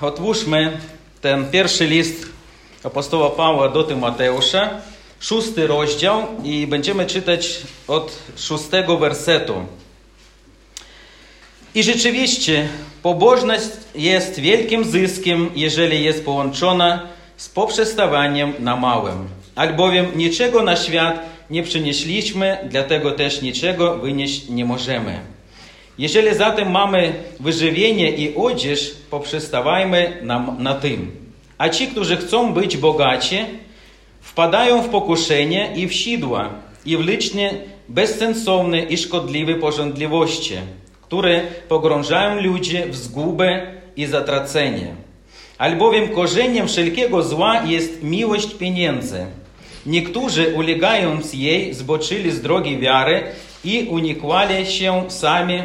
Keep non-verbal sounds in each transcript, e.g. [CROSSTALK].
otwórzmy ten pierwszy list apostoła Pawła do Tymoteusza, szósty rozdział i będziemy czytać od szóstego wersetu. I rzeczywiście pobożność jest wielkim zyskiem, jeżeli jest połączona z poprzestawaniem na małym. Albowiem niczego na świat nie przynieśliśmy, dlatego też niczego wynieść nie możemy. Jeżeli zatem mamy wyżywienie i odzież, poprzestawajmy na, na tym. A ci, którzy chcą być bogaci, wpadają w pokuszenie i w sidła, i w liczne bezsensowne i szkodliwe porządliwości, które pogrążają ludzi w zgubę i zatracenie. Albowiem korzeniem wszelkiego zła jest miłość pieniędzy. Niektórzy, ulegając jej, zboczyli z drogi wiary i unikłali się sami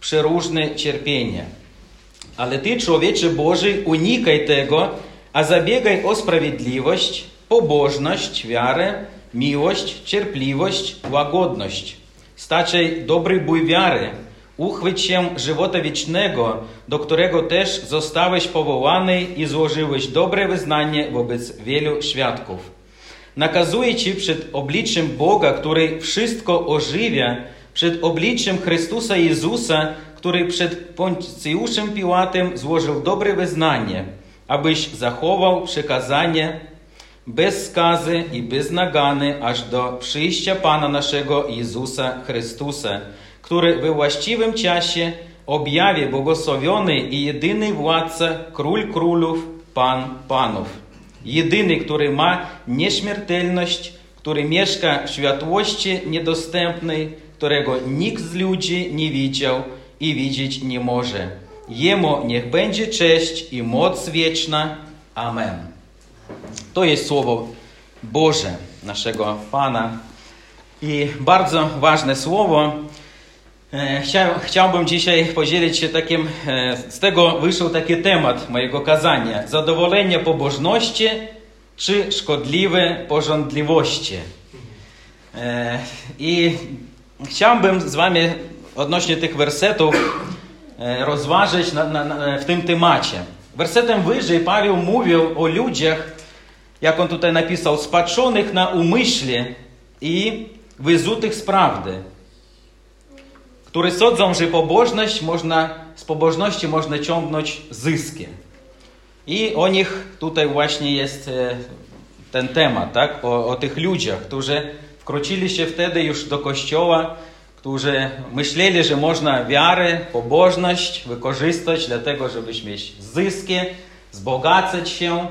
przeróżne cierpienia. Ale ty, człowiecze Boży, unikaj tego, a zabiegaj o sprawiedliwość, pobożność, wiarę, miłość, cierpliwość, łagodność. Staczaj dobry bój wiary, uchwyć się żywota wiecznego, do którego też zostałeś powołany i złożyłeś dobre wyznanie wobec wielu świadków. Nakazuję Ci przed obliczem Boga, który wszystko ożywia, przed obliczem Chrystusa Jezusa, który przed Poncjuszem Piłatem złożył dobre wyznanie, abyś zachował przekazanie bez skazy i bez nagany aż do przyjścia Pana naszego Jezusa Chrystusa, który we właściwym czasie objawi błogosławiony i jedyny władca, król królów, Pan panów. Jedyny, który ma nieśmiertelność, który mieszka w światłości niedostępnej, którego nikt z ludzi nie widział i widzieć nie może. Jemu niech będzie cześć i moc wieczna. Amen. To jest słowo Boże naszego Pana. I bardzo ważne słowo. Chciałbym dzisiaj podzielić się takim, z tego wyszedł taki temat mojego kazania. Zadowolenie pobożności czy szkodliwe porządliwości. I chciałbym z wami odnośnie tych wersetów rozważyć na, na, na, w tym temacie. Wersetem wyżej Paweł mówił o ludziach, jak on tutaj napisał, spatrzonych na umyśle i wyzutych z prawdy, które sądzą, że pobożność można, z pobożności można ciągnąć zyski. I o nich tutaj właśnie jest ten temat, tak? O, o tych ludziach, którzy wkroczyli się wtedy już do kościoła, którzy myśleli, że można wiarę, pobożność wykorzystać dlatego, żeby mieć zyski, wzbogacać się,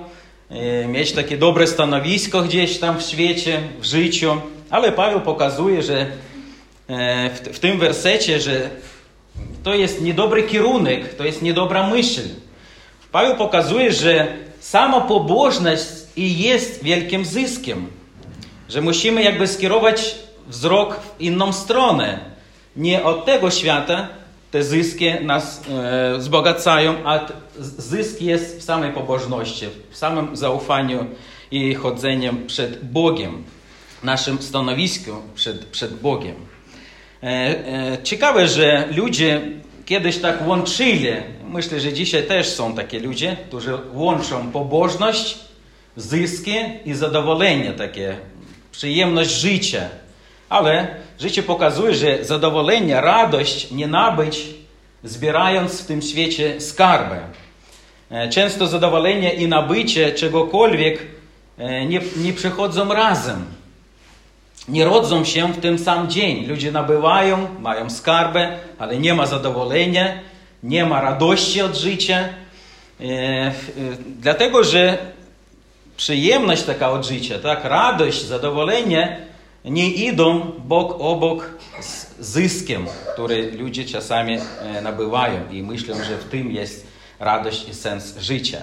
mieć takie dobre stanowisko gdzieś tam w świecie, w życiu. Ale Paweł pokazuje, że w, w tym wersecie, że to jest niedobry kierunek, to jest niedobra myśl. Paweł pokazuje, że sama pobożność i jest wielkim zyskiem, że musimy jakby skierować wzrok w inną stronę. Nie od tego świata te zyski nas e, wzbogacają, a zysk jest w samej pobożności, w samym zaufaniu i chodzeniem przed Bogiem, naszym stanowisku przed, przed Bogiem. E, e, ciekawe, że ludzie kiedyś tak łączyli, myślę, że dzisiaj też są takie ludzie, którzy łączą pobożność, zyski i zadowolenie takie, przyjemność życia. Ale życie pokazuje, że zadowolenie, radość nie nabyć, zbierając w tym świecie skarby. Często zadowolenie i nabycie czegokolwiek nie, nie przychodzą razem. Nie rodzą się w tym sam dzień. Ludzie nabywają, mają skarbę, ale nie ma zadowolenia, nie ma radości od życia. Dlatego, że przyjemność taka od życia, tak, radość, zadowolenie nie idą bok obok z zyskiem, który ludzie czasami nabywają i myślą, że w tym jest radość i sens życia.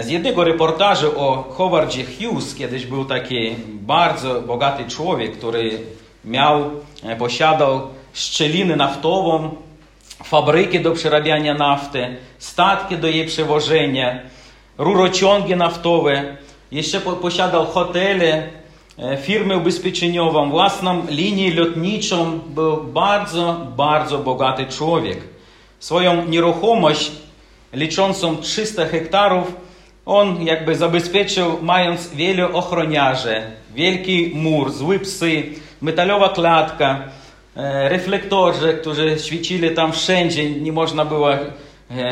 Z jednego reportażu o Howardzie Hughes, kiedyś był taki bardzo bogaty człowiek, który miał, posiadał szczelinę naftową, fabryki do przerabiania nafty, statki do jej przewożenia, rurociągi naftowe, jeszcze posiadał hotele, firmę ubezpieczeniową, własną linię lotniczą. Był bardzo, bardzo bogaty człowiek. Swoją nieruchomość liczącą 300 hektarów, on jakby zabezpieczył, mając wielu ochroniarzy, wielki mur, złe psy, metalowa klatka, e, reflektorzy, którzy świecili tam wszędzie, nie można było e,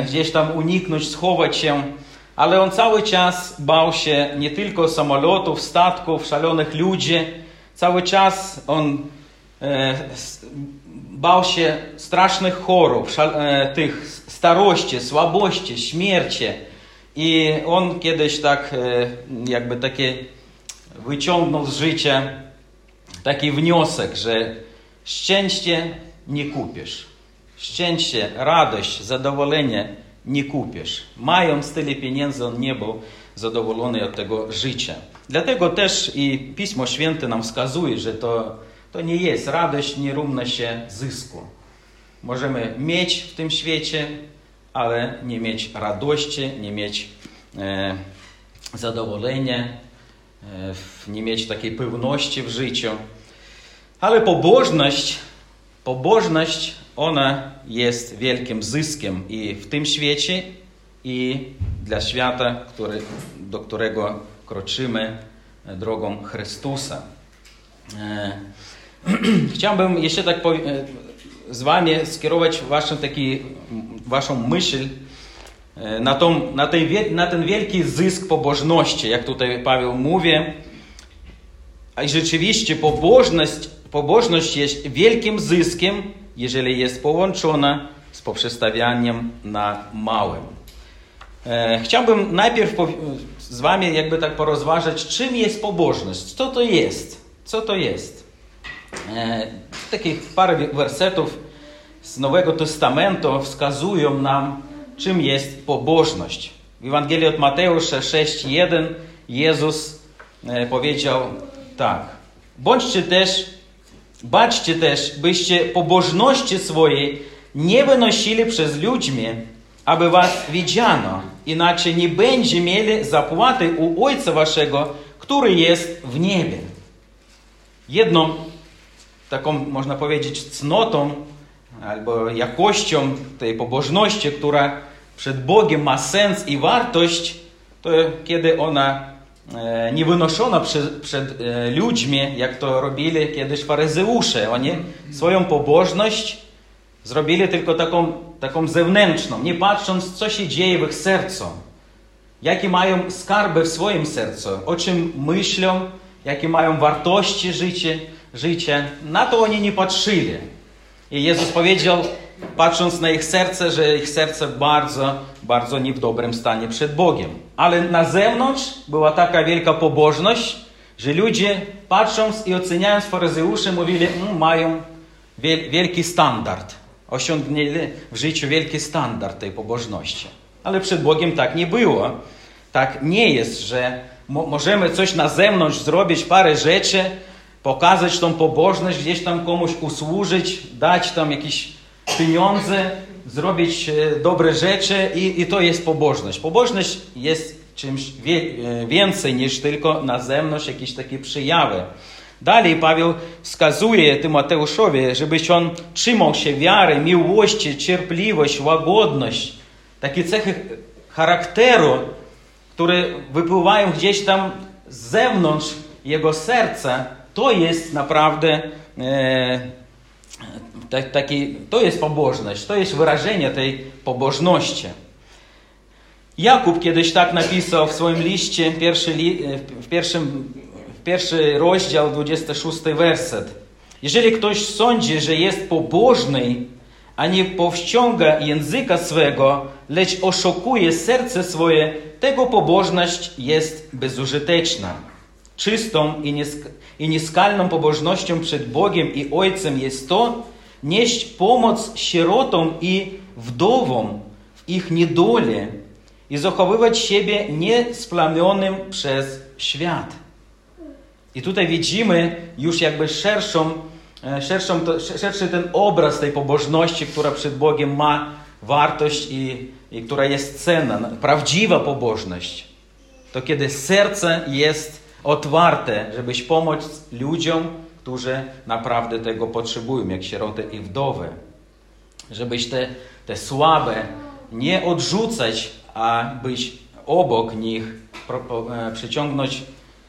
gdzieś tam uniknąć, schować się. Ale on cały czas bał się nie tylko samolotów, statków, szalonych ludzi. Cały czas on e, bał się strasznych chorób, e, tych starości, słabości, śmierci. I on kiedyś tak e, jakby takie wyciągnął z życia taki wniosek, że szczęście nie kupisz. Szczęście, radość, zadowolenie nie kupisz. Mając tyle pieniędzy, on nie był zadowolony od tego życia. Dlatego też i Pismo Święte nam wskazuje, że to, to nie jest radość, nie równa się zysku. Możemy mieć w tym świecie, ale nie mieć radości, nie mieć e, zadowolenia, e, nie mieć takiej pewności w życiu. Ale pobożność, pobożność, ona jest wielkim zyskiem i w tym świecie, i dla świata, który, do którego kroczymy drogą Chrystusa. E, [CLEARS THROAT] chciałbym jeszcze tak e, z Wami skierować waszą, taki, Waszą myśl e, na, tą, na, na ten wielki zysk pobożności, jak tutaj Paweł mówi. A rzeczywiście pobożność, pobożność jest wielkim zyskiem, jeżeli jest połączona z poprzestawianiem na małym. E, chciałbym najpierw z Wami jakby tak porozważać, czym jest pobożność, co to jest, co to jest. E, takich parę wersetów z Nowego Testamentu wskazują nam, czym jest pobożność. W Ewangelii od Mateusza 6:1 Jezus e, powiedział tak: Bądźcie też, baczcie też, byście pobożności swojej nie wynosili przez ludźmi, aby was widziano, inaczej nie będzie mieli zapłaty u Ojca Waszego, który jest w niebie. Jedną taką, można powiedzieć, cnotą albo jakością tej pobożności, która przed Bogiem ma sens i wartość, to kiedy ona nie wynoszona przed, przed e, ludźmi, jak to robili kiedyś faryzeusze. Oni swoją pobożność zrobili tylko taką, taką zewnętrzną, nie patrząc, co się dzieje w ich sercu. Jakie mają skarby w swoim sercu, o czym myślą, jakie mają wartości życia, życia. Na to oni nie patrzyli. I Jezus powiedział, patrząc na ich serce, że ich serce bardzo, bardzo nie w dobrym stanie przed Bogiem. Ale na zewnątrz była taka wielka pobożność, że ludzie patrząc i oceniając faryzeuszy mówili, mm, mają wielki standard. Osiągnęli w życiu wielki standard tej pobożności. Ale przed Bogiem tak nie było. Tak nie jest, że możemy coś na zewnątrz zrobić, parę rzeczy, pokazać tą pobożność, gdzieś tam komuś usłużyć, dać tam jakieś pieniądze, zrobić e, dobre rzeczy i, i to jest pobożność. Pobożność jest czymś wie, e, więcej niż tylko na zewnątrz jakieś takie przejawy. Dalej Paweł wskazuje Tymoteuszowi, żebyś on trzymał się wiary, miłości, cierpliwość, łagodność, takie cechy charakteru, które wypływają gdzieś tam z zewnątrz jego serca, to jest naprawdę e, taki, to jest pobożność, to jest wyrażenie tej pobożności. Jakub kiedyś tak napisał w swoim liście, pierwszy, w, pierwszym, w pierwszy rozdział, 26 werset. Jeżeli ktoś sądzi, że jest pobożny, a nie powściąga języka swego, lecz oszukuje serce swoje, tego pobożność jest bezużyteczna. Czystą i, niesk i nieskalną pobożnością przed Bogiem i Ojcem jest to, nieść pomoc sierotom i wdowom w ich niedole i zachowywać siebie niesplamionym przez świat. I tutaj widzimy już jakby szerszą, e, szerszą, szerszy ten obraz tej pobożności, która przed Bogiem ma wartość i, i która jest cenna, prawdziwa pobożność. To kiedy serce jest otwarte, żebyś pomóc ludziom, którzy naprawdę tego potrzebują, jak sieroty i wdowy. Żebyś te, te słabe, nie odrzucać, a być obok nich, e, przyciągnąć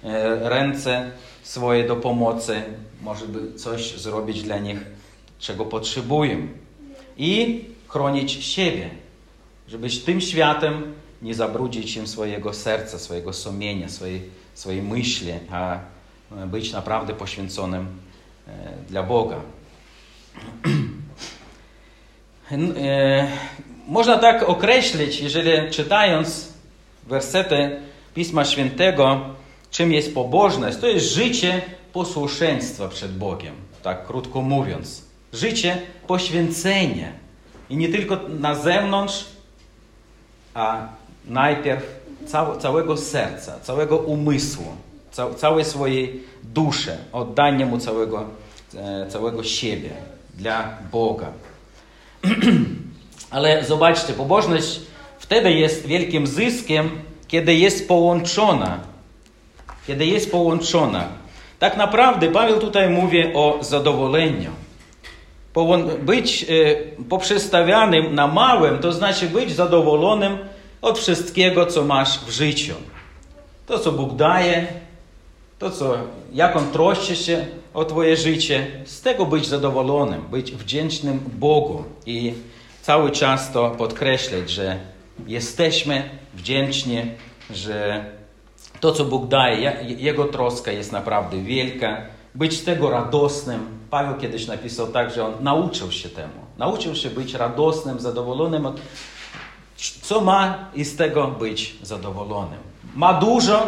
e, ręce swoje do pomocy, może by coś zrobić dla nich, czego potrzebują. I chronić siebie, żeby tym światem nie zabrudzić im swojego serca, swojego sumienia, swojej, swojej myśli, a być naprawdę poświęconym dla Boga. Można tak określić, jeżeli czytając wersety Pisma Świętego, czym jest pobożność, to jest życie posłuszeństwa przed Bogiem, tak krótko mówiąc. Życie poświęcenia. I nie tylko na zewnątrz, a najpierw całego serca, całego umysłu, całej swojej duszy, oddania Mu całego, e, całego siebie dla Boga. [CLEARS THROAT] Ale zobaczcie, pobożność wtedy jest wielkim zyskiem, kiedy jest połączona. Kiedy jest połączona. Tak naprawdę Paweł tutaj mówi o zadowoleniu. Być e, poprzestawianym na małym, to znaczy być zadowolonym od wszystkiego, co masz w życiu. To, co Bóg daje, to, co, jak On troszczy się o Twoje życie, z tego być zadowolonym, być wdzięcznym Bogu i cały czas to podkreślać, że jesteśmy wdzięczni, że to, co Bóg daje, Jego troska jest naprawdę wielka, być z tego radosnym. Paweł kiedyś napisał tak, że on nauczył się temu. Nauczył się być radosnym, zadowolonym. Co ma i z tego być zadowolonym? Ma dużo,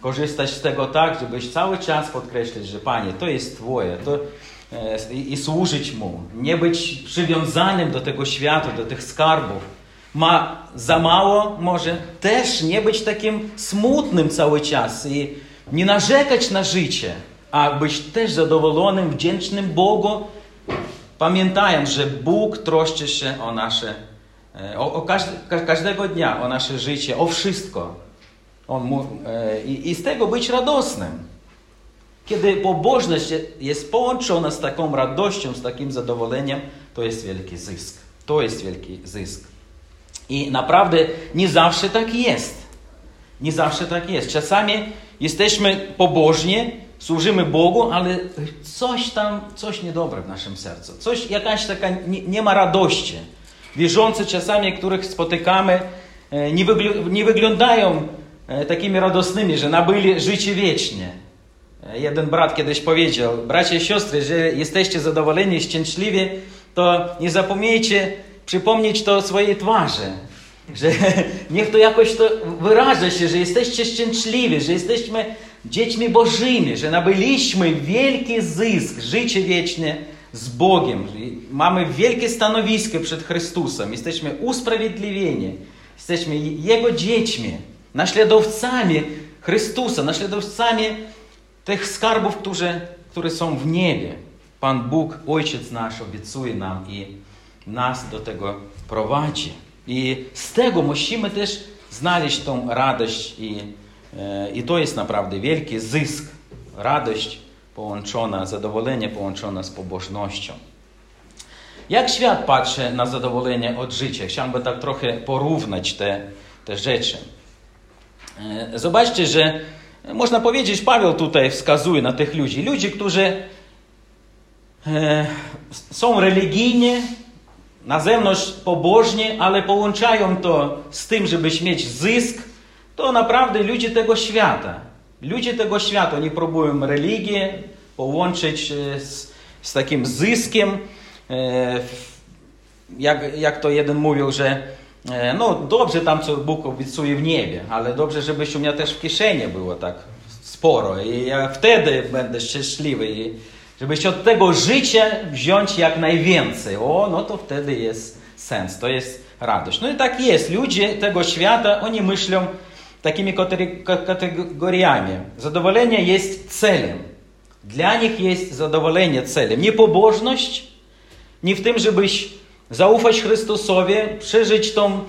korzystać z tego tak, żebyś cały czas podkreślać, że Panie, to jest Twoje, to, e, i, i służyć Mu. Nie być przywiązanym do tego świata, do tych skarbów. Ma za mało, może też nie być takim smutnym cały czas i nie narzekać na życie, a być też zadowolonym, wdzięcznym Bogu, pamiętając, że Bóg troszczy się o nasze, e, o, o każdy, każdego dnia, o nasze życie, o wszystko. On mu, e, i, I z tego być radosnym. Kiedy pobożność jest połączona z taką radością, z takim zadowoleniem, to jest wielki zysk. To jest wielki zysk. I naprawdę nie zawsze tak jest. Nie zawsze tak jest. Czasami jesteśmy pobożni, służymy Bogu, ale coś tam, coś niedobre w naszym sercu. Coś, jakaś taka, nie, nie ma radości. Wierzący czasami, których spotykamy, e, nie, nie wyglądają takimi radosnymi, że nabyli życie wieczne. E, jeden brat kiedyś powiedział, bracia i siostry, że jesteście zadowoleni, szczęśliwi, to nie zapomnijcie przypomnieć to swojej twarzy. Że [LAUGHS] niech to jakoś to wyraża się, że jesteście szczęśliwi, że jesteśmy dziećmi Bożymi, że nabyliśmy wielki zysk, życie wieczne z Bogiem. Mamy wielkie stanowisko przed Chrystusem. Jesteśmy usprawiedliwieni. Jesteśmy Jego dziećmi naśladowcami Chrystusa, naśladowcami tych skarbów, które, które są w niebie. Pan Bóg, Ojciec nasz, obiecuje nam i nas do tego prowadzi. I z tego musimy też znaleźć tą radość i, e, i to jest naprawdę wielki zysk. Radość połączona, zadowolenie połączone z pobożnością. Jak świat patrzy na zadowolenie od życia? Chciałbym tak trochę porównać te, te rzeczy. E, zobaczcie, że można powiedzieć, Paweł tutaj wskazuje na tych ludzi. Ludzi, którzy e, są religijni, na zewnątrz pobożni, ale połączają to z tym, żeby mieć zysk, to naprawdę ludzie tego świata. Ludzie tego świata, oni próbują religię połączyć e, z, z takim zyskiem. Jak, jak to jeden mówił, że E, no dobrze tam, co Bóg obiecuje w niebie, ale dobrze, żebyś u mnie też w kieszeni było tak sporo i ja wtedy będę szczęśliwy i żebyś od tego życia wziąć jak najwięcej. O, no to wtedy jest sens, to jest radość. No i tak jest. Ludzie tego świata, oni myślą takimi kategoriami. Zadowolenie jest celem. Dla nich jest zadowolenie celem. Nie pobożność, nie w tym, żebyś zaufać Chrystusowi, przeżyć tą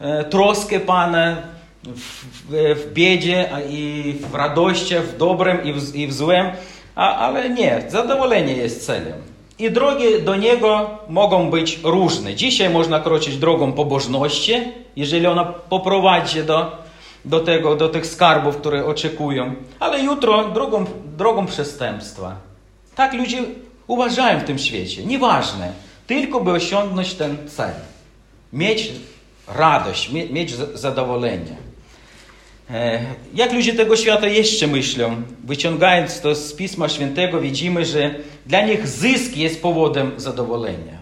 e, troskę Pana w, w, biedzie i w radości, w dobrym i w, i w złym, a, ale nie, zadowolenie jest celem. I drogi do Niego mogą być różne. Dzisiaj można kroczyć drogą pobożności, jeżeli ona poprowadzi do, do, tego, do tych skarbów, które oczekują, ale jutro drogą, drogą przestępstwa. Tak ludzie uważają w tym świecie. Nieważne, tylko by osiągnąć ten cel. Mieć radość, mieć zadowolenie. E, jak ludzie tego świata jeszcze myślą? Wyciągając to z Pisma Świętego, widzimy, że dla nich zysk jest powodem zadowolenia.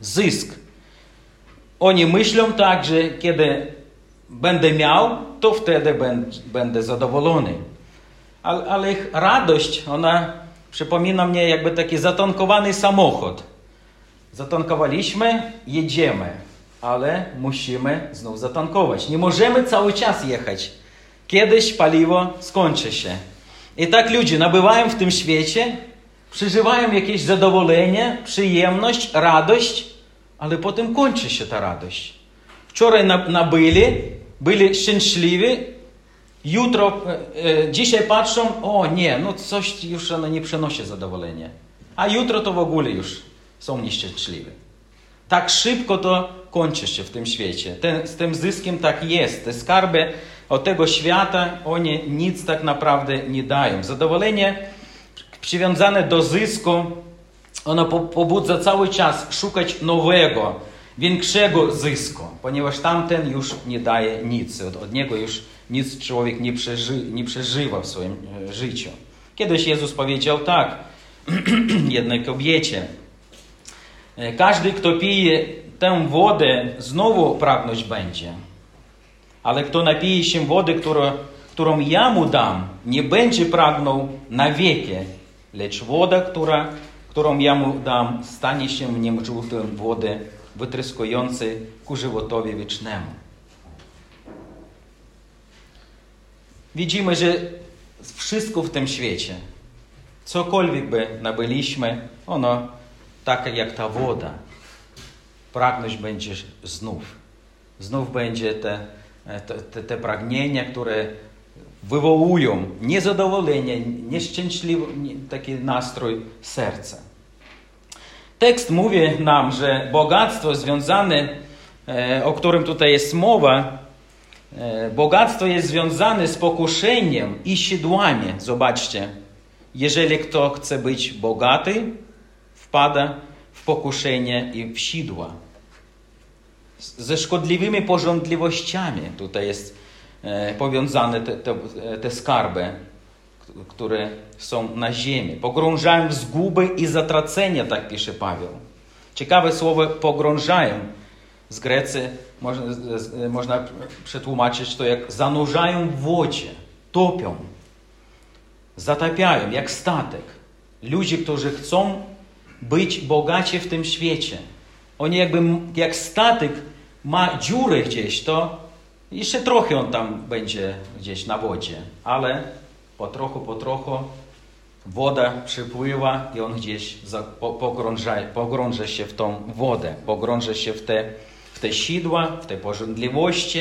Zysk. Oni myślą tak, że kiedy będę miał, to wtedy będę zadowolony. Ale ich radość, ona przypomina mnie jakby taki zatankowany samochód. Zatankowaliśmy, jedziemy ale musimy znów zatankować. Nie możemy cały czas jechać. Kiedyś paliwo skończy się. I tak ludzie nabywają w tym świecie, przeżywają jakieś zadowolenie, przyjemność, radość, ale potem kończy się ta radość. Wczoraj nabyli, byli szczęśliwi, jutro, e, e, dzisiaj patrzą, o nie, no coś już ono nie przynosi zadowolenia. A jutro to w ogóle już są nieszczęśliwi. Tak szybko to kończy się w tym świecie. Ten, z tym zyskiem tak jest. Te skarby od tego świata, oni nic tak naprawdę nie dają. Zadowolenie przywiązane do zysku, ono pobudza cały czas szukać nowego, większego zysku, ponieważ tamten już nie daje nic. Od, od niego już nic człowiek nie, przeży, nie przeżywa w swoim e, życiu. Kiedyś Jezus powiedział tak [CLEARS THROAT] jednej kobiecie. E, każdy, kto pije tę wodę, znowu pragnąć będzie. Ale kto napije się wody, którą, którą ja mu dam, nie będzie pragnął na wieki, lecz woda, która, którą ja mu dam, stanie się w nim źródłem wody wytryskującej ku żywotowi wiecznemu. Widzimy, że wszystko w tym świecie, cokolwiek by nabyliśmy, ono takie jak ta woda. Pragnąć będzie znów. Znów będzie te, te, te pragnienia, które wywołują niezadowolenie, nieszczęśliwy taki nastrój serca. Tekst mówi nam, że bogactwo związane, e, o którym tutaj jest mowa, e, bogactwo jest związane z pokuszeniem i sidłami. Zobaczcie, jeżeli kto chce być bogaty, wpada w pokuszenie i w sidła. Ze szkodliwymi porządliwościami tutaj jest e, powiązane te, te, te skarby, które są na ziemi. Pogrążają w zguby i zatracenia, tak pisze Paweł. Ciekawe słowo pogrążają. Z Grecy można, można przetłumaczyć to jak zanurzają w wodzie, topią, zatapiają, jak statek. Ludzie, którzy chcą być bogaci w tym świecie. Oni jakby, jak statek ma dziurę gdzieś, to jeszcze trochę on tam będzie gdzieś na wodzie, ale po trochu, po trochu woda przypływa i on gdzieś pogrąża, pogrąża się w tą wodę, pogrąża się w te, w te sidła, w te pożądliwości,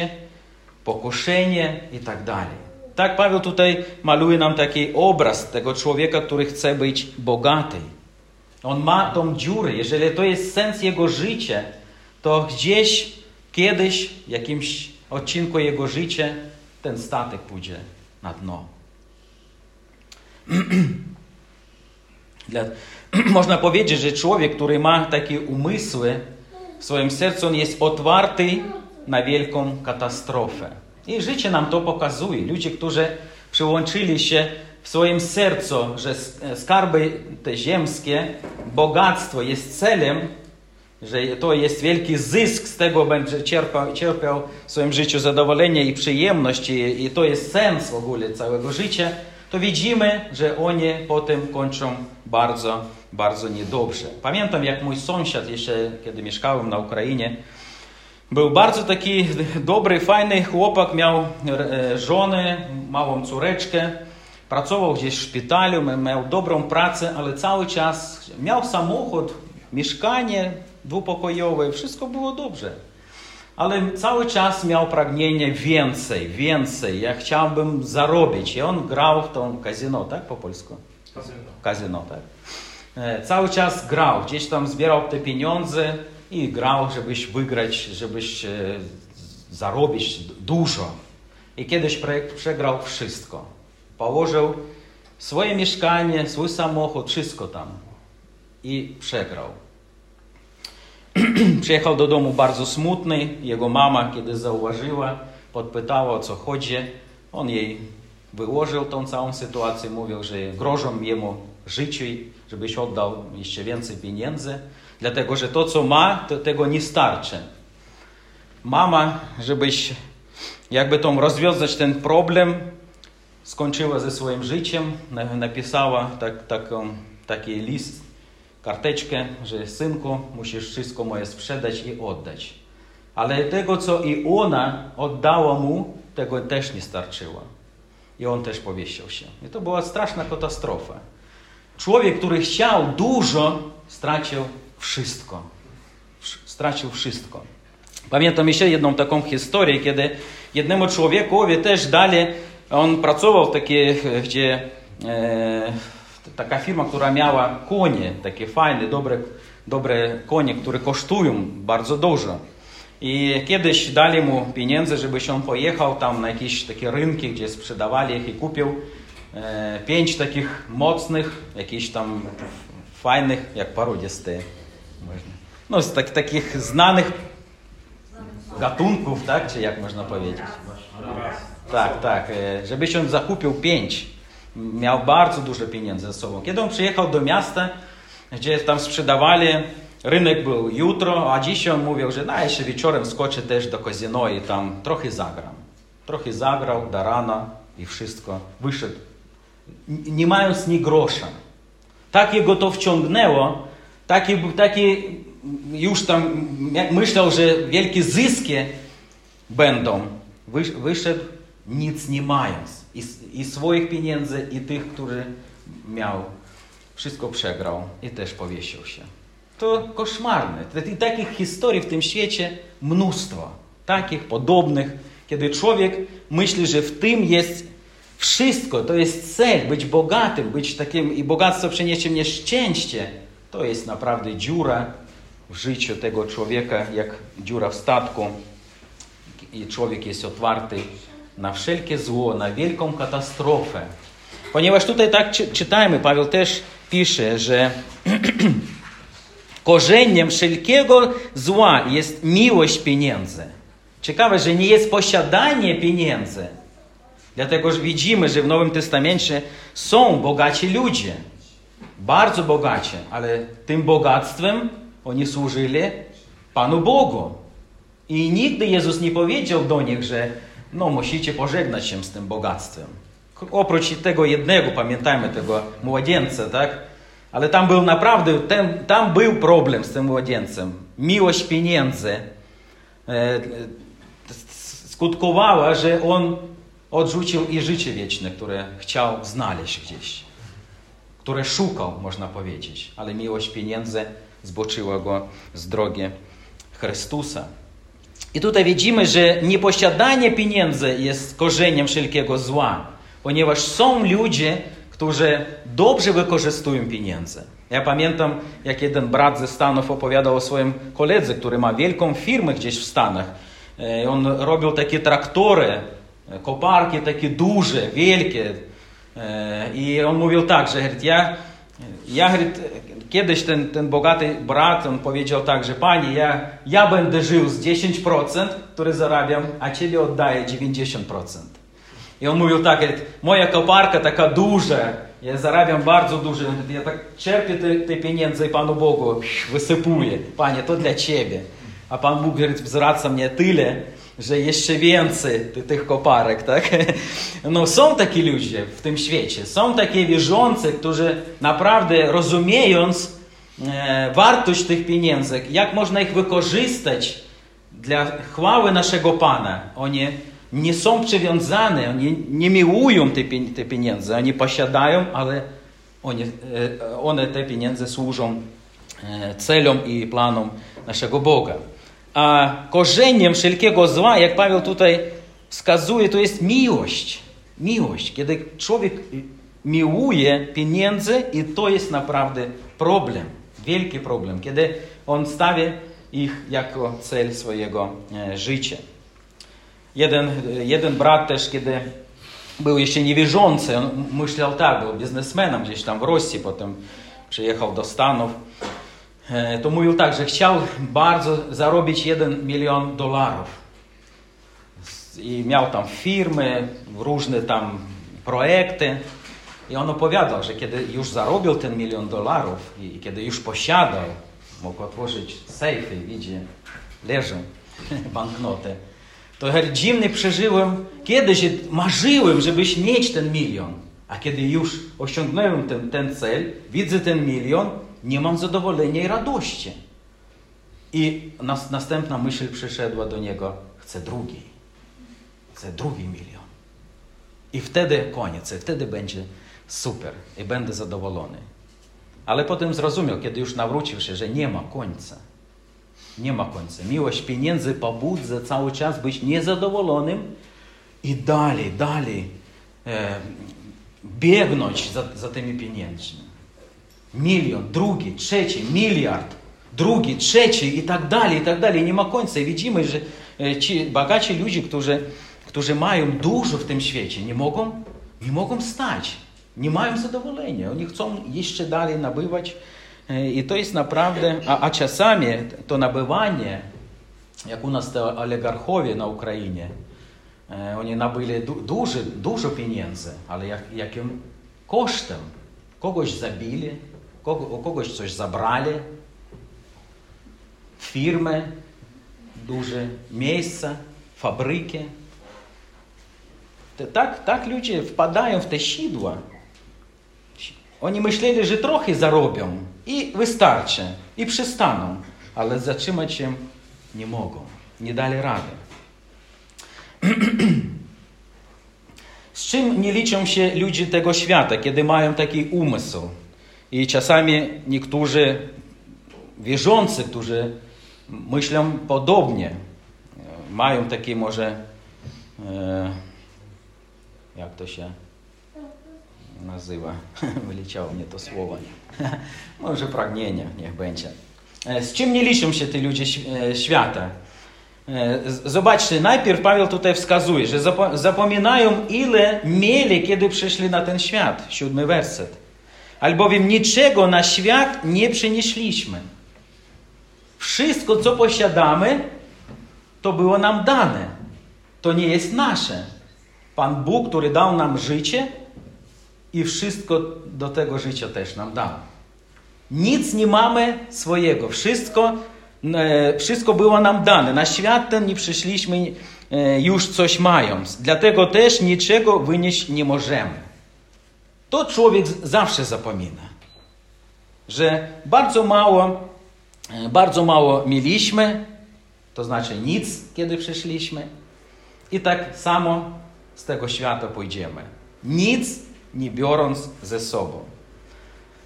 pokuszenie i tak dalej. Tak Paweł tutaj maluje nam taki obraz tego człowieka, który chce być bogaty. On ma tą dziurę. Jeżeli to jest sens jego życia, to gdzieś, kiedyś, w jakimś odcinku jego życia, ten statek pójdzie na dno. [CLEARS THROAT] [CLEARS THROAT] Można powiedzieć, że człowiek, który ma takie umysły w swoim sercu, on jest otwarty na wielką katastrofę. I życie nam to pokazuje. Ludzie, którzy przyłączyli się w swoim sercu, że skarby te ziemskie, bogactwo jest celem, że to jest wielki zysk, z tego będzie czerpał, czerpał w swoim życiu zadowolenie i przyjemność, i, i to jest sens w ogóle całego życia, to widzimy, że oni potem kończą bardzo, bardzo niedobrze. Pamiętam, jak mój sąsiad, jeszcze kiedy mieszkałem na Ukrainie, był bardzo taki dobry, fajny chłopak, miał e, żonę, małą córeczkę, pracował gdzieś w szpitalu, miał dobrą pracę, ale cały czas miał samochód, mieszkanie dwupokojowe, wszystko było dobrze. Ale cały czas miał pragnienie więcej, więcej. Ja chciałbym zarobić. I on grał w tą kazyno, tak po polsku? Kazyno. Kazyno, tak. e, cały czas grał, gdzieś tam zbierał te pieniądze i grał, żebyś wygrać, żebyś e, zarobić dużo. I kiedyś przegrał wszystko. Położył swoje mieszkanie, swój samochód, wszystko tam. I przegrał. [CLEARS THROAT] Przyjechał do domu bardzo smutny. Jego mama, kiedy zauważyła, podpytała o co chodzi. On jej wyłożył tą całą sytuację, mówił, że grożą jemu życiu, żebyś oddał jeszcze więcej pieniędzy, dlatego że to, co ma, to tego nie starczy. Mama, żebyś jakby tą rozwiązać ten problem, skończyła ze swoim życiem, napisała tak, taki list, karteczkę, że synku, musisz wszystko moje sprzedać i oddać. Ale tego, co i ona oddała mu, tego też nie starczyło. I on też powiesił się. I to była straszna katastrofa. Człowiek, który chciał dużo, stracił wszystko. Stracił wszystko. Pamiętam jeszcze jedną taką historię, kiedy jednemu człowiekowi też dali, on pracował w takiej, gdzie e, taka firma, która miała konie, takie fajne, dobre, dobre konie, które kosztują bardzo dużo. I kiedyś dali mu pieniądze, żeby się on pojechał tam na jakieś takie rynki, gdzie sprzedawali ich i kupił e, pięć takich mocnych, jakichś tam fajnych, jak parodisty, no z tak, takich znanych gatunków, tak, czy jak można powiedzieć. Tak, tak, e, żeby się zakupił pięć. Miał bardzo dużo pieniędzy ze sobą. Kiedy on przyjechał do miasta, gdzie tam sprzedawali Rynek był jutro, a dzisiaj on mówił, że na jeszcze wieczorem skoczę też do kazyno i tam trochę zagram. Trochę zagrał do rana i wszystko. Wyszedł, nie mając ni grosza. Tak jego to wciągnęło, taki, taki już tam myślał, że wielkie zyski będą. Wyszedł nic nie mając. I, I swoich pieniędzy, i tych, które miał. Wszystko przegrał i też powiesił się. To koszmarne. I takich historii w tym świecie mnóstwo. Takich podobnych, kiedy człowiek myśli, że w tym jest wszystko, to jest cel, być bogatym, być takim i bogactwo przyniesie mnie szczęście. To jest naprawdę dziura w życiu tego człowieka, jak dziura w statku. I człowiek jest otwarty na wszelkie zło, na wielką katastrofę. Ponieważ tutaj tak czytajmy, Paweł też pisze, że [CLEARS THROAT] Korzeniem wszelkiego zła jest miłość pieniędzy. Ciekawe, że nie jest posiadanie pieniędzy. Dlatego że widzimy, że w Nowym Testamencie są bogaci ludzie. Bardzo bogaci, ale tym bogactwem oni służyli Panu Bogu. I nigdy Jezus nie powiedział do nich, że no musicie pożegnać się z tym bogactwem. Oprócz tego jednego, pamiętajmy tego młodzieńca, tak? Ale tam był naprawdę, ten, tam był problem z tym młodzieńcem. Miłość pieniędzy e, skutkowała, że on odrzucił i życie wieczne, które chciał znaleźć gdzieś. Które szukał, można powiedzieć. Ale miłość pieniędzy zboczyła go z drogi Chrystusa. I tutaj widzimy, że nieposiadanie pieniędzy jest korzeniem wszelkiego zła, ponieważ są ludzie, którzy dobrze wykorzystują pieniądze. Ja pamiętam, jak jeden brat ze Stanów opowiadał o swoim koledze, który ma wielką firmę gdzieś w Stanach. E, on robił takie traktory, e, koparki takie duże, wielkie. E, I on mówił tak, że ja, ja kiedyś ten, ten bogaty brat, on powiedział tak, że pani, ja, ja będę żył z 10%, które zarabiam, a ciebie oddaję 90%. I on mówił tak, moja koparka taka duża, ja zarabiam bardzo dużo, ja tak czerpię te, te pieniądze i Panu Bogu wysypuję. Panie, to dla Ciebie. A Pan Bóg zwraca mnie tyle, że jeszcze więcej tych koparek, tak? [LAUGHS] No są takie ludzie w tym świecie. Są takie wierzący, którzy naprawdę rozumiejąc e, wartość tych pieniędzy, jak można ich wykorzystać dla chwały naszego Pana, oni nie są przywiązane, oni nie miłują te, te pieniądze, oni posiadają, ale oni, e, one te pieniądze służą e, celom i planom naszego Boga. Korzeniem wszelkiego zła, jak Paweł tutaj wskazuje, to jest miłość. Miłość. Kiedy człowiek miłuje pieniądze i to jest naprawdę problem, wielki problem, kiedy on stawia ich jako cel swojego e, życia. Jeden, jeden brat też, kiedy był jeszcze niewierzący, on myślał tak, był biznesmenem gdzieś tam w Rosji, potem przyjechał do Stanów, to mówił tak, że chciał bardzo zarobić 1 milion dolarów. I miał tam firmy, różne tam projekty. I on opowiadał, że kiedy już zarobił ten milion dolarów i kiedy już posiadał, mógł otworzyć sejfy, widzi, leżą [LAUGHS] banknoty, to dziwnie przeżyłem, kiedyś marzyłem, żebyś mieć ten milion. A kiedy już osiągnąłem ten, ten cel, widzę ten milion, nie mam zadowolenia i radości. I nas, następna myśl przyszedła do niego, chcę drugi. Chcę drugi milion. I wtedy koniec, i wtedy będzie super i będę zadowolony. Ale potem zrozumiał, kiedy już nawrócił się, że nie ma końca. Nie ma końca. Miłość pieniędzy pobudza cały czas być niezadowolonym i dalej, dalej e, biegnąć za, za tymi pieniędzmi. Milion, drugi, trzeci, miliard, drugi, trzeci i tak dalej, i tak dalej. Nie ma końca. I widzimy, że e, ci bogaci ludzie, którzy, którzy mają dużo w tym świecie, nie mogą, nie mogą stać. Nie mają zadowolenia. Oni chcą jeszcze dalej nabywać. E, I to jest naprawdę, a, czasami to nabywanie, jak u nas te oligarchowie na Ukrainie, oni nabyli du, dużo, dużo pieniędzy, ale jak, jakim kosztem? Kogoś zabili, u kogoś coś zabrali, firmy, duże miejsca, fabryki. Tak, tak ludzie wpadają w te sidła. Oni myśleli, że trochę zarobią i wystarczy, i przestaną, ale zatrzymać się nie mogą, nie dali rady. [CLEARS THROAT] Z czym nie liczą się ludzie tego świata, kiedy mają taki umysł? I czasami niektórzy wierzący, którzy myślą podobnie, mają takie może, e, jak to się nazywa, [LAUGHS] wyleciało mnie to słowo, [LAUGHS] może pragnienie, niech będzie. E, z czym nie liczą się te ludzie e, świata? Zobaczcie, najpierw Paweł tutaj wskazuje, że zapominają, ile mieli, kiedy przyszli na ten świat. Siódmy werset. Albowiem niczego na świat nie przynieśliśmy. Wszystko, co posiadamy, to było nam dane. To nie jest nasze. Pan Bóg, który dał nam życie i wszystko do tego życia też nam dał. Nic nie mamy swojego. Wszystko E, wszystko było nam dane. Na świat ten nie przyszliśmy e, już coś mając. Dlatego też niczego wynieść nie możemy. To człowiek zawsze zapomina, że bardzo mało, e, bardzo mało mieliśmy, to znaczy nic, kiedy przyszliśmy, i tak samo z tego świata pójdziemy. Nic nie biorąc ze sobą.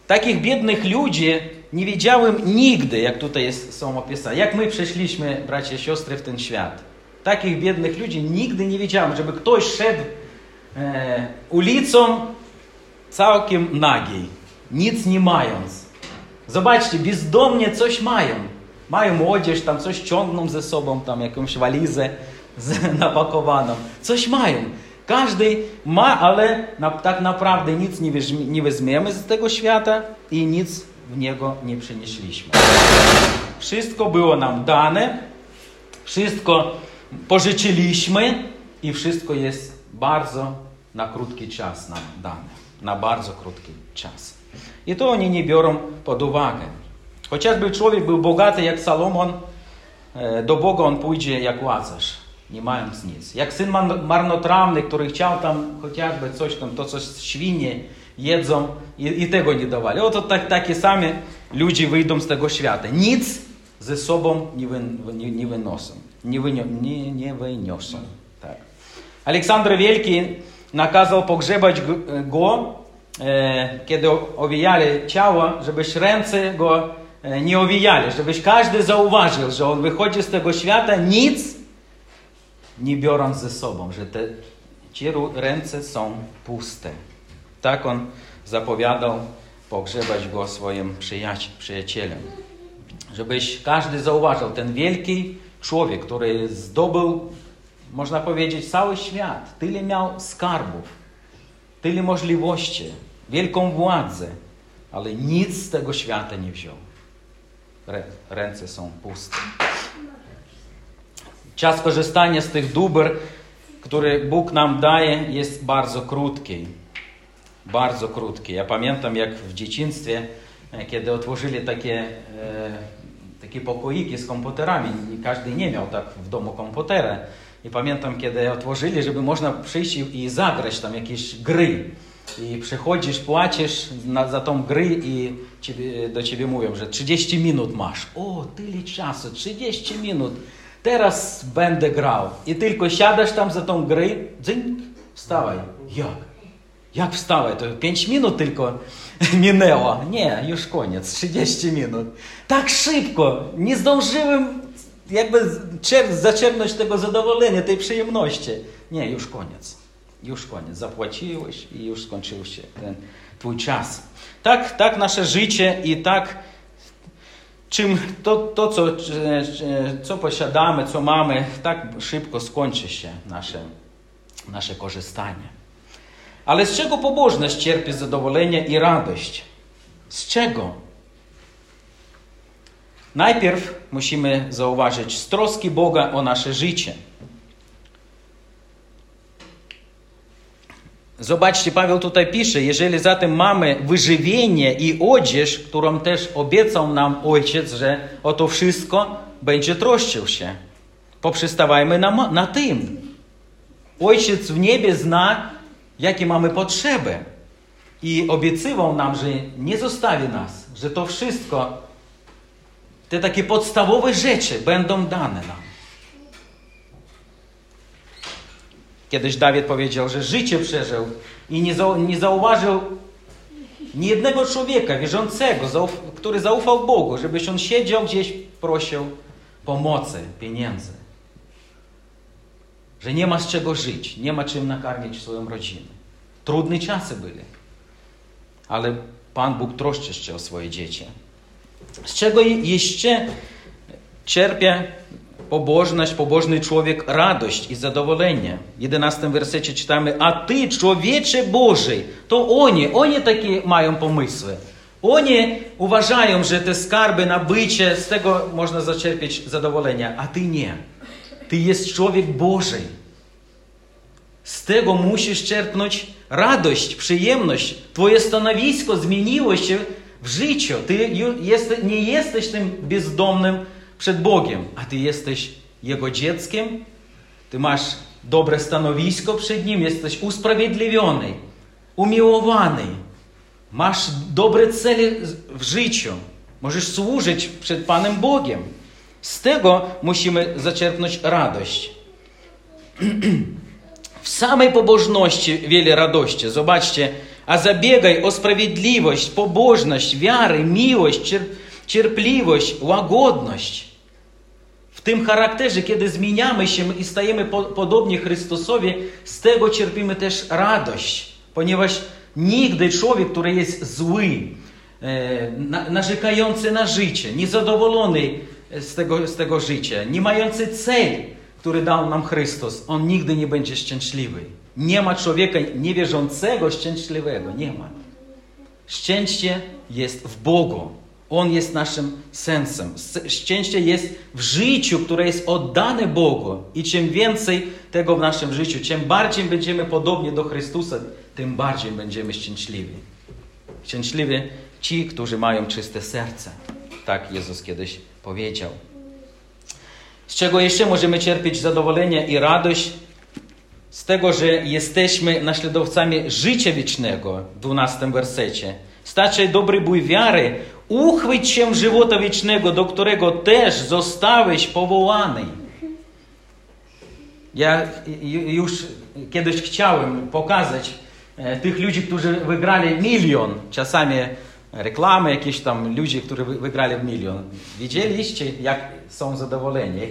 Takich biednych ludzi nie wiedziałem nigdy, jak tutaj jest, są opisane, jak my przeszliśmy, bracia i siostry, w ten świat. Takich biednych ludzi nigdy nie widziałem, żeby ktoś szedł e, ulicą całkiem nagi, nic nie mając. Zobaczcie, bezdomnie coś mają. Mają odzież, tam coś ciągną ze sobą, tam jakąś walizę [LAUGHS] napakowaną. Coś mają. Każdy ma, ale na, tak naprawdę nic nie, nie weźmiemy z tego świata i nic w niego nie przynieśliśmy. Wszystko było nam dane, wszystko pożyczyliśmy i wszystko jest bardzo na krótki czas nam dane. E, nie mając nic. Jak syn marnotrawny, który chciał tam chociażby coś tam, to coś świnie jedzą i, i tego nie dawali. Oto tak, takie same ludzie wyjdą z tego świata. Nic ze sobą nie, wy, nie, nie wynoszą. Nie, wynio, nie, nie wyniosą. Tak. Aleksander Wielki nakazał pogrzebać go, e, kiedy owijali ciało, żebyś ręce go e, nie owijali, żebyś każdy zauważył, że on wychodzi z tego świata, nic nie biorąc ze sobą, że te ci ręce są puste. Tak on zapowiadał pogrzebać go swoim przyjacielem. Żebyś każdy zauważył, ten wielki człowiek, który zdobył, można powiedzieć, cały świat, tyle miał skarbów, tyle możliwości, wielką władzę, ale nic z tego świata nie wziął. Ręce są puste. Czas korzystania z tych dóbr, które Bóg nam daje, jest bardzo krótki. Bardzo krótki. Ja pamiętam, jak w dzieciństwie, e, kiedy otworzyli takie, e, takie pokoiki z komputerami, każdy nie miał tak w domu komputera. I pamiętam, kiedy otworzyli, żeby można przyjść i zagrać tam jakieś gry. I przychodzisz, płacisz na, za tą gry i ciebie, do ciebie mówią, że 30 minut masz. O, tyle czasu, 30 minut. Teraz będę grał. I tylko siadasz tam za tą grę, dzynk, wstawaj. Jak? Jak wstawaj? To 5 minut tylko [LAUGHS] minęło. Nie, już koniec, 30 minut. Tak szybko, nie zdążyłem jakby zaczerpnąć tego zadowolenia, tej przyjemności. Nie, już koniec. Już koniec. Zapłaciłeś i już skończył się ten twój czas. Tak, tak nasze życie i tak czym to, to co, co posiadamy, co mamy, tak szybko skończy się nasze, nasze korzystanie. Ale z czego pobożność cierpi zadowolenie i radość? Z czego? Najpierw musimy zauważyć z troski Boga o nasze życie. Zobaczcie, Paweł tutaj pisze, jeżeli zatem mamy wyżywienie i odzież, którą też obiecał nam Ojciec, że o to wszystko będzie troszczył się. Poprzestawajmy na, na tym. Ojciec w niebie zna, jakie mamy potrzeby. I obiecywał nam, że nie zostawi nas, że to wszystko, te takie podstawowe rzeczy będą dane nam. Kiedyś Dawid powiedział, że życie przeżył i nie, nie zauważył ni jednego człowieka wierzącego, który zaufał Bogu, żebyś on siedział gdzieś, prosił pomocy, pieniędzy. Że nie ma z czego żyć, nie ma czym nakarmić swoją rodzinę. Trudne czasy byli. Ale Pan Bóg troszczy się o swoje dzieci. Z czego jeszcze czerpie pobożność, pobożny człowiek radość i zadowolenie. W 11 wersecie czytamy, a ty, człowiecze Boży, to oni, oni takie mają pomysły. Oni uważają, że te skarby, nabycie, z tego można zaczerpać zadowolenie, a ty nie. Ty jest człowiek Boży. Z tego musisz czerpnąć radość, przyjemność. Twoje stanowisko zmieniło się w życiu. Ty nie jesteś tym bezdomnym przed Bogiem, a ty jesteś Jego dzieckiem, ty masz dobre stanowisko przed Nim, jesteś usprawiedliwiony, umiłowany, masz dobre cele w życiu, możesz służyć przed Panem Bogiem. Z tego musimy zaczerpnąć radość. [CLEARS THROAT] W samej pobożności wiele radości. Zobaczcie, a zabiegaj o sprawiedliwość, pobożność, wiarę, miłość, cierpliwość, łagodność. W tym charakterze, kiedy zmieniamy się i stajemy po, podobnie Chrystusowi, z tego cierpimy też radość, ponieważ nigdy człowiek, który jest zły, na, narzekający na życie, niezadowolony z tego, z tego życia, nie mający cel, który dał nam Chrystus, on nigdy nie będzie szczęśliwy. Nie ma człowieka niewierzącego szczęśliwego, nie ma. Szczęście jest w Bogu. On jest naszym sensem. Szczęście jest w życiu, które jest oddane Bogu. I czym więcej tego w naszym życiu, czym bardziej będziemy podobni do Chrystusa, tym bardziej będziemy szczęśliwi. Szczęśliwi ci, którzy mają czyste serce. Tak Jezus kiedyś powiedział. Z czego jeszcze możemy czerpieć zadowolenie i radość? Z tego, że jesteśmy naśladowcami życia wiecznego w 12 wersecie. Starczy dobry bój wiary, uchwyć się żywota wiecznego, do którego też zostałeś powołany. Ja już kiedyś chciałem pokazać e, tych ludzi, którzy wygrali milion, czasami reklamy, jakieś tam ludzie, którzy wygrali milion. Widzieliście, jak są zadowoleni?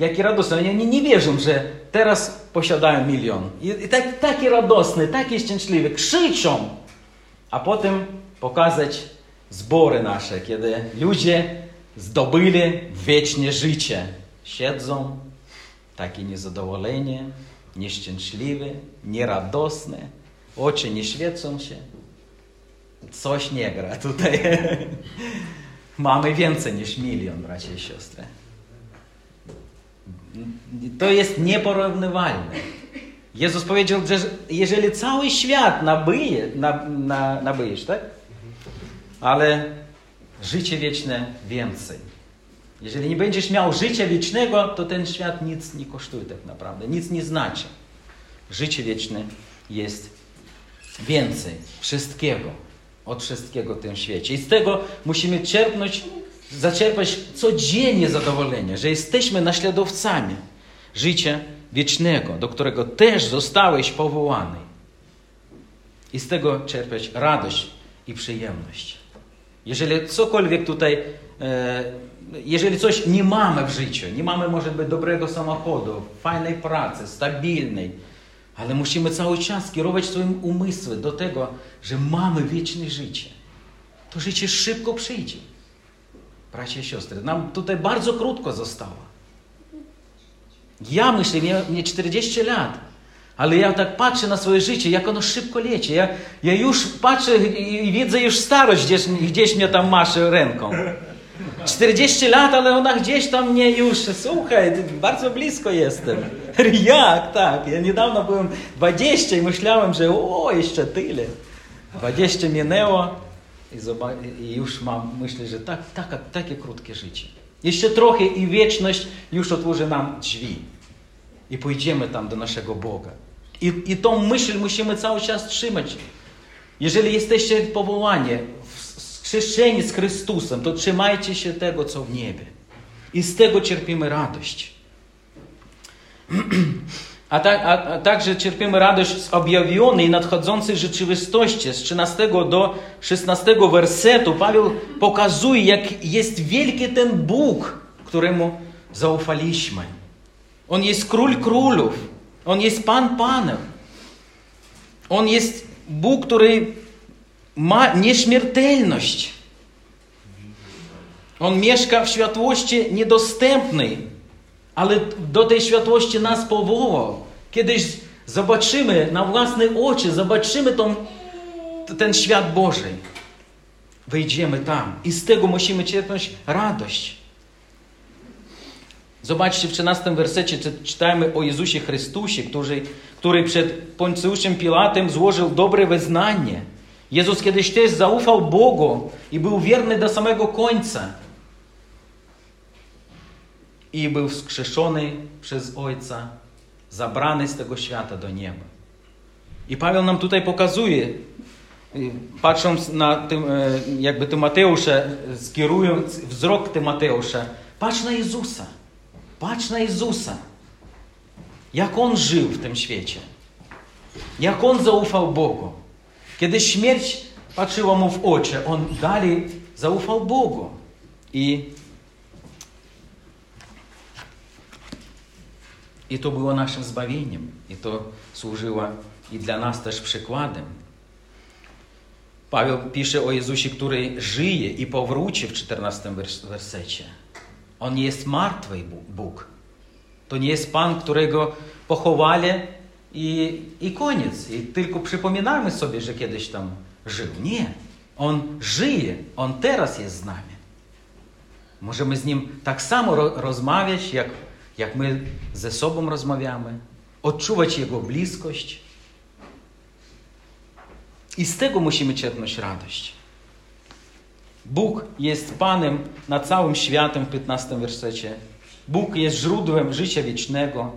Jakie radosne. Oni nie wierzą, że teraz posiadają milion. I, i tak, takie radosne, takie szczęśliwe. Krzyczą a potem pokazać zbory nasze, kiedy ludzie zdobyli wieczne życie. Siedzą takie niezadowolenie, nieszczęśliwe, nieradosne, oczy nie świecą się. Coś nie gra tutaj. [LAUGHS] Mamy więcej niż milion, bracia i siostry. To jest nieporównywalne. Jezus powiedział, że jeżeli cały świat nabyje, na, nabyjesz, tak? Ale życie wieczne więcej. Jeżeli nie będziesz miał życia wiecznego, to ten świat nic nie kosztuje tak naprawdę, nic nie znaczy. Życie wieczne jest więcej wszystkiego, od wszystkiego w tym świecie. I z tego musimy czerpnąć, zaczerpać codziennie zadowolenie, że jesteśmy naśladowcami życia wiecznego, do którego też zostałeś powołany. I z tego czerpać radość i przyjemność. Jeżeli cokolwiek tutaj, e, jeżeli coś nie mamy w życiu, nie mamy może być dobrego samochodu, fajnej pracy, stabilnej, ale musimy cały czas kierować swoim umysłem do tego, że mamy wieczne życie. To życie szybko przyjdzie. Bracia i siostry, nam tutaj bardzo krótko zostało. Ja myślę, mnie 40 lat, ale ja tak patrzę na swoje życie, jak ono szybko leci. Ja, ja już patrzę i widzę już starość, gdzieś, gdzieś mnie tam maszy ręką. 40 lat, ale ona gdzieś tam mnie już, słuchaj, bardzo blisko jestem. [LAUGHS] Jak tak? Ja niedawno byłem 20 i myślałem, że o, jeszcze tyle. 20 minęło i, już mam, myślę, że tak, tak, takie krótkie życie. Jeszcze trochę i wieczność już otworzy nam drzwi. I pójdziemy tam do naszego Boga. I, I tą myśl musimy cały czas trzymać. Jeżeli jesteście powołani, skrzeszeni z Chrystusem, to trzymajcie się tego, co w niebie. I z tego cierpimy radość. [CLEARS THROAT] A, tak, a, a także cierpimy radość z objawionej, nadchodzącej rzeczywistości. Z 13 do 16 wersetu Paweł pokazuje, jak jest wielki ten Bóg, któremu zaufaliśmy. On jest król królów. On jest Pan Panów. On jest Bóg, który ma nieśmiertelność. On mieszka w światłości niedostępnej, ale do tej światłości nas powołał. Kiedyś zobaczymy na własne oczy, zobaczymy tą, ten świat Boży. Wejdziemy tam i z tego musimy czerpać radość. Zobaczcie w 13 wersecie czytamy o Jezusie Chrystusie, który, który przed Poncjuszem Pilatem złożył dobre wyznanie. Jezus kiedyś też zaufał Bogu i był wierny do samego końca. I był wskrzeszony przez Ojca, zabrany z tego świata do nieba. I Paweł nam tutaj pokazuje, patrząc na tym, e, jakby Tymoteusza, skierując wzrok Tymoteusza, patrz na Jezusa. Patrz na Jezusa. Jak On żył w tym świecie. Jak On zaufał Bogu. Kiedy śmierć patrzyła mu w oczy, On dalej zaufał Bogu. I, I to było naszym zbawieniem. I to służyło i dla nas też przykładem. Paweł pisze o Jezusie, który żyje i powróci w 14 wersecie. On jest martwy Bóg. To nie jest Pan, którego pochowali i, i koniec. I tylko przypominamy sobie, że kiedyś tam żył. Nie. On żyje. On teraz jest z nami. Możemy z Nim tak samo rozmawiać, jak, jak my ze sobą rozmawiamy. Odczuwać Jego bliskość. I z tego musimy czerpnąć radość. Bóg jest Panem nad całym światem w 15 wersecie. Bóg jest źródłem życia wiecznego.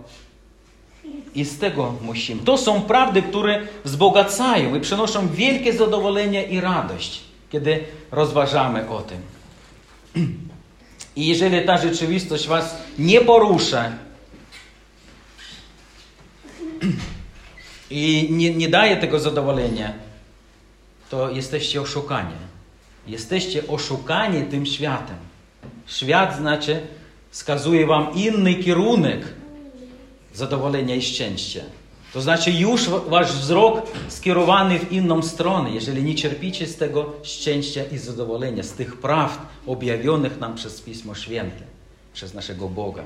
I z tego musimy. To są prawdy, które wzbogacają i przynoszą wielkie zadowolenie i radość, kiedy rozważamy o tym. [CLEARS THROAT] I jeżeli ta rzeczywistość Was nie porusza i nie, nie daje tego zadowolenia, to jesteście oszukani. Jesteście oszukani tym światem. Świat znaczy wskazuje wam inny kierunek zadowolenia i szczęścia. To znaczy już wasz wzrok skierowany w inną stronę, jeżeli nie cierpicie z tego szczęścia i zadowolenia, z tych prawd objawionych nam przez Pismo Święte, przez naszego Boga.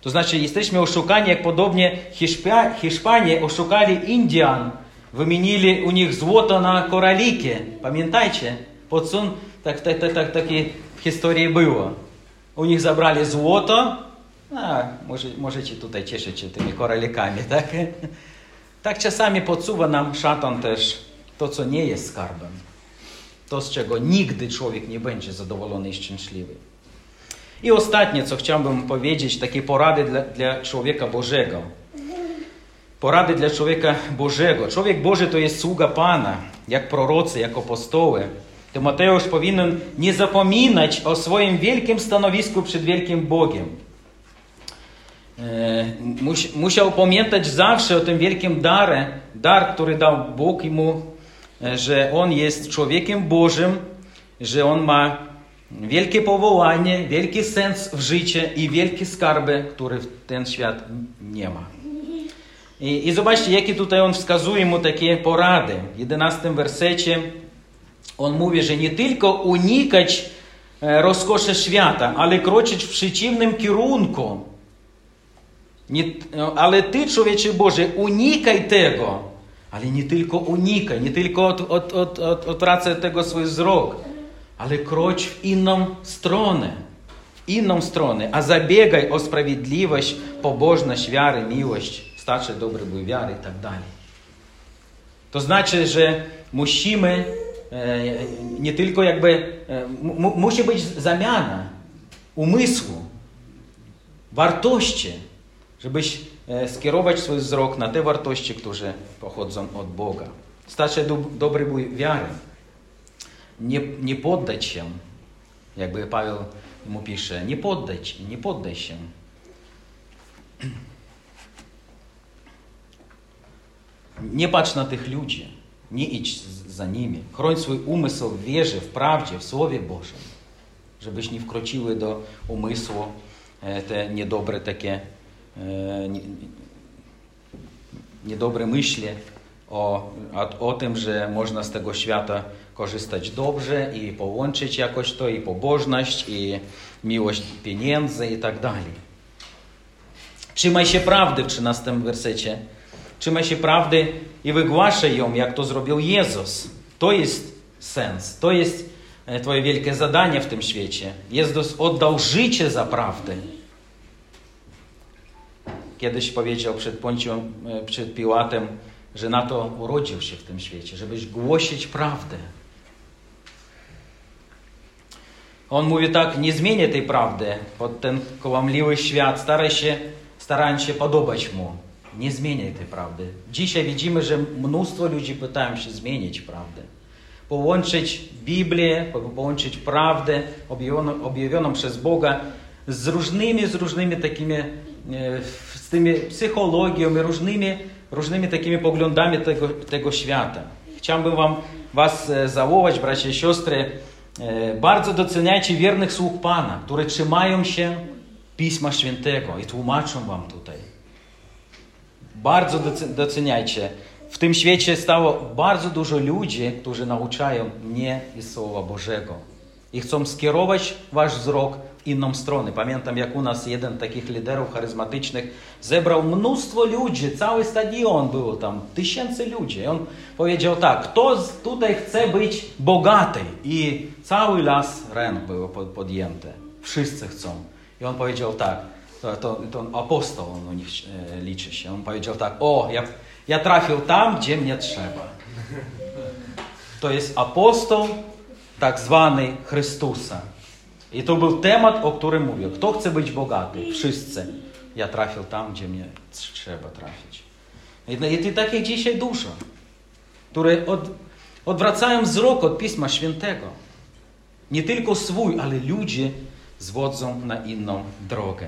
To znaczy jesteśmy oszukani, jak podobnie Hiszpa, Hiszpanie oszukali Indian, wymienili u nich złoto na koraliki. Pamiętajcie, podsun, tak, tak, tak, tak, takie w historii było. U nich zabrali złoto, a, może, możecie tutaj cieszyć się tymi koralikami, tak? Tak czasami podsuwa nam szatan też to, co nie jest skarbem. To, z czego nigdy człowiek nie będzie zadowolony i szczęśliwy. I ostatnie, co chciałbym powiedzieć, takie porady dla, dla człowieka Bożego. Porady dla człowieka Bożego. Człowiek Boży to jest sługa Pana, jak prorocy, jak apostoły. Tymoteusz powinien nie zapominać o swoim wielkim stanowisku przed wielkim Bogiem. Musiał pamiętać zawsze o tym wielkim darze, dar, który dał Bóg mu, że on jest człowiekiem Bożym, że on ma wielkie powołanie, wielki sens w życiu i wielkie skarby, które ten świat nie ma. I, I zobaczcie, jakie tutaj on wskazuje mu takie porady. W 11 wersecie on mówi, że nie tylko unikać rozkoszy świata, ale kroczyć w przeciwnym kierunku. Nie, ale ty, człowiecze Boże, unikaj tego. Ale nie tylko unikaj, nie tylko od, od, od, od, tego swój wzrok, ale krocz w inną stronę. W inną stronę. A zabiegaj o sprawiedliwość, pobożność, wiarę, miłość, starsze dobre wiary i tak dalej. To znaczy, że musimy nie tylko jakby, musi być zamiana umysłu, wartości, żebyś skierować swój wzrok na te wartości, które pochodzą od Boga. Starsze dobre były wiary. Nie, nie poddać się, jakby Paweł mu pisze, nie poddać, nie poddaj się. Nie patrz na tych ludzi, nie idź za nimi. Chroń swój umysł w wierze, w prawdzie, w Słowie Bożym, żebyś nie wkroczyły do umysłu te niedobre takie niedobre myśli o, o, o tym, że można z tego świata korzystać dobrze i połączyć jakoś to i pobożność, i miłość pieniędzy i tak dalej. Trzymaj się prawdy w 13 wersecie. Trzymaj się prawdy i wygłaszaj ją, jak to zrobił Jezus. To jest sens, to jest Twoje wielkie zadanie w tym świecie. Jezus oddał życie za prawdę. Kiedyś powiedział przed Poncią, przed Piłatem, że na to urodził się w tym świecie, żebyś głosić prawdę. On mówi tak, nie zmienię tej prawdy pod ten kołamliwy świat, staraj się, starając się podobać mu. Nie zmieniaj tej prawdy. Dzisiaj widzimy, że mnóstwo ludzi pytają się zmienić prawdę. Połączyć Biblię, połączyć prawdę objawioną, objawioną przez Boga z różnymi, z różnymi takimi, z tymi psychologią, różnymi, różnymi takimi poglądami tego, tego świata. Chciałbym wam, was zawołać, bracia i siostry, bardzo doceniajcie wiernych sług Pana, które trzymają się Pisma Świętego i tłumaczą wam tutaj. Bardzo doceniajcie. W tym świecie stało bardzo dużo ludzi, którzy nauczają mnie i Słowa Bożego. I chcą skierować wasz wzrok inną stronę. Pamiętam, jak u nas jeden takich liderów charyzmatycznych zebrał mnóstwo ludzi, cały stadion było tam, tysięcy ludzi. I on powiedział tak, kto tutaj chce być bogaty? I cały las ręk było podjęte. Wszyscy chcą. I on powiedział tak, to, to, to apostoł on u nich liczy się. On powiedział tak, o, ja, ja trafił tam, gdzie mnie trzeba. To jest apostoł tak zwany Chrystusa. I to był temat, o którym mówię. Kto chce być bogaty? Wszyscy. Ja trafił tam, gdzie mnie trzeba trafić. I, i takich dzisiaj dużo, które od, odwracają wzrok od Pisma Świętego. Nie tylko swój, ale ludzie zwodzą na inną drogę.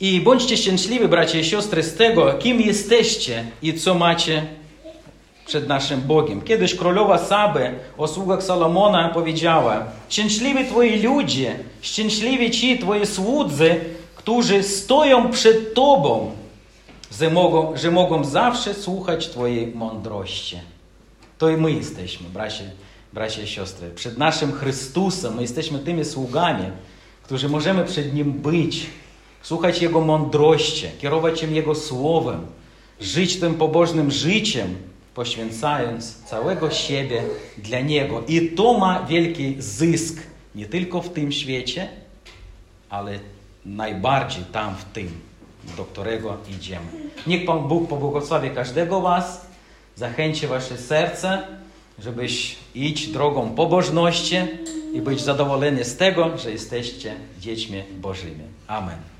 I bądźcie szczęśliwi, bracia i siostry, z tego, kim jesteście i co macie przed naszym Bogiem. Kiedyś królowa Saby o sługach Salomona powiedziała: Szczęśliwi Twoi ludzie, szczęśliwi ci Twoi słudzy, którzy stoją przed Tobą. że mogą, że mogą zawsze słuchać Twojej mądrości. To i my jesteśmy, bracia, bracia i siostry. Przed naszym Chrystusem my jesteśmy tymi sługami, którzy możemy przed Nim być, słuchać Jego mądrości, kierować się Jego Słowem, żyć tym pobożnym życiem, poświęcając całego siebie dla Niego. I to ma wielki zysk nie tylko w tym świecie, ale najbardziej tam w tym, do którego idziemy. Niech Pan Bóg pobłogosławi każdego Was, zachęci Wasze serce, żebyś iść drogą pobożności i być zadowoleni z tego, że jesteście dziećmi Bożymi. Amen.